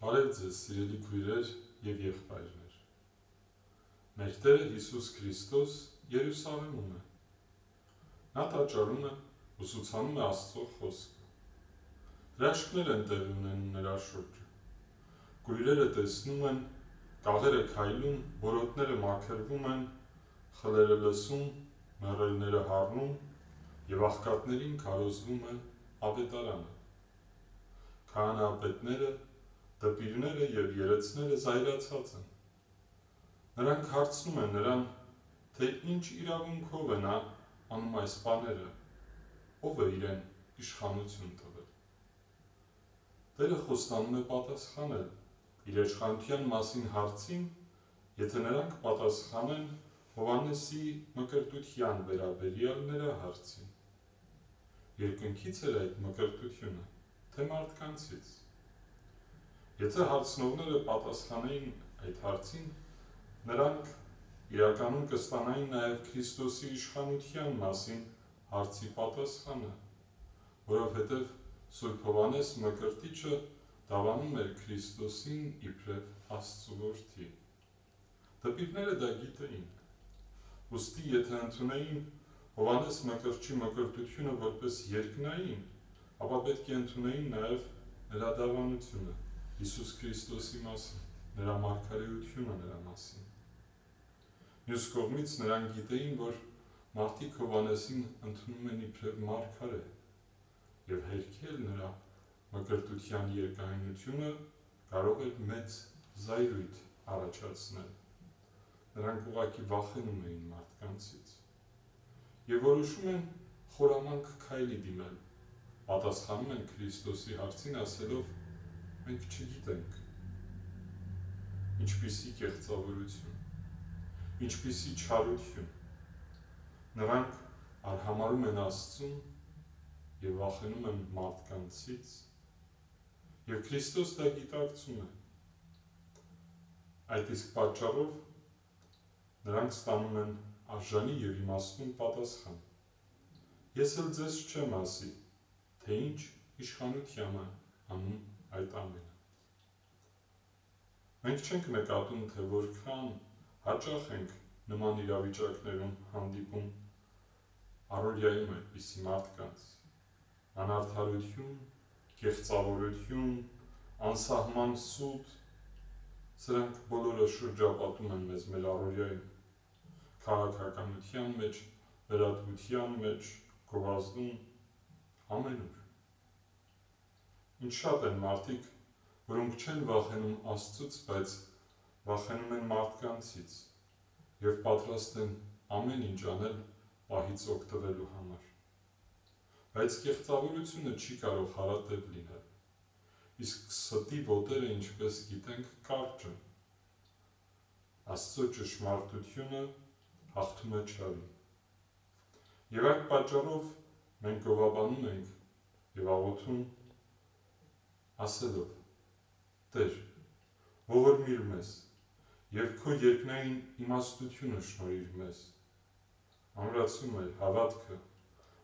Բարև ձեզ, սիրելի քույրեր եւ եղբայրներ։ Մեր Տերը Հիսուս Քրիստոս Երուսաղեմում է։ Նա տաճարում է, ուսուցանում է Աստծո խոսքը։ Հրաշքներ են տեղի ունենում նրա շուրջը։ Քույրերը տեսնում են, կաղերը քայլում, որոտները մաքրվում են, խլերը լսում, մեռելները հառնում եւ աղքատներին քարոզվում է ավետարանը։ Քահանապետները Դպիրները եւ երեցները զայրացած են։ Նրանք հարցնում են նրան, թե ինչ իրավունքով է նա անում այս բաները, ով է իրեն իշխանություն տվել։ Տերը խոստանում է պատասխանել իր իշխանության մասին հարցին, եթե նրանք պատասխանեն Հովանեսի մկրտության վերաբերյալ նրա հարցին։ Երկնքից էր այդ մկրտությունը, թե մարդկանցից։ Եթե հարցնողները պատասխանեին այդ հարցին, նրանք իրականում կստանային նաև Քրիստոսի իշխանության մասին հարցի պատասխանը, որովհետև Սուրբ Հովանես Մկրտիչը դավանում էր Քրիստոսին իբրև Աստծո որդի։ Դպիրները դա գիտեին։ Ոստի եթե ընդունեին Հովանես Մկրտչի մկրտությունը որպես երկնային, ապա պետք է ընդունեին նաև նրա դավանությունը Հիսուս Քրիստոսի մասին, նրա մարգարեությունը նրա մասին։ Մյուս կողմից նրանք գիտեին, որ մարդիկ Հովանեսին ընդունում են իբրև մարգարե եւ հերքել նրա մկրտության երկայնությունը կարող էր մեծ զայրույթ առաջացնել։ Նրանք ուղակի վախենում էին մարդկանցից եւ որոշում են խորամանկ քայլի դիմել։ Պատասխանում են Քրիստոսի հարցին ասելով մենք չգիտենք ինչպիսի կեղծավորություն, ինչպիսի չարություն։ Նրանք արհամարում են Աստծուն եւ վախենում են մարդկանցից, եւ Քրիստոս դա գիտակցում է։ Այդ իսկ պատճառով նրանք ստանում են արժանի եւ իմաստուն պատասխան։ Ես էլ ձեզ չեմ ասի, թե ինչ իշխանությամբ անում այդ ամենը։ Մենք չենք նկատում, թե որքան հաճախ ենք նման իրավիճակներում հանդիպում առօրյայում այդպիսի մարդկանց։ Անարդարություն, կեղծավորություն, անսահման սուտ, սրանք բոլորը շրջապատում են մեզ մեր առօրյայում։ Քաղաքականության մեջ, վերատվության մեջ, գովազդում, ամենուր։ Ինչ շատ են մարդիկ, որոնք չեն վախենում Աստծուց, բայց վախենում են մարդկանցից եւ պատրաստ են ամեն ինչ անել պահից օգտվելու համար։ Բայց կեղծավորությունը չի կարող հարատև լինել։ Իսկ ստի ոտերը, ինչպես գիտենք, կարճ են։ Աստծո ճշմարտությունը հաղթում է չարին։ Եվ այդ պատճառով մենք գովաբանում ենք եւ աղոթում ասելով. Տեր, ողորմիր մեզ եւ քո երկնային իմաստությունը շնորհիր մեզ։ Ամրացում է հավատքը,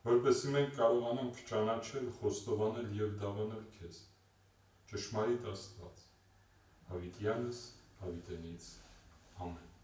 որպեսզի մենք կարողանանք ճանաչել, խոստովանել եւ դավանել քեզ։ Ճշմարիտ Աստված, հավիտյանս հավիտենից։ Ամեն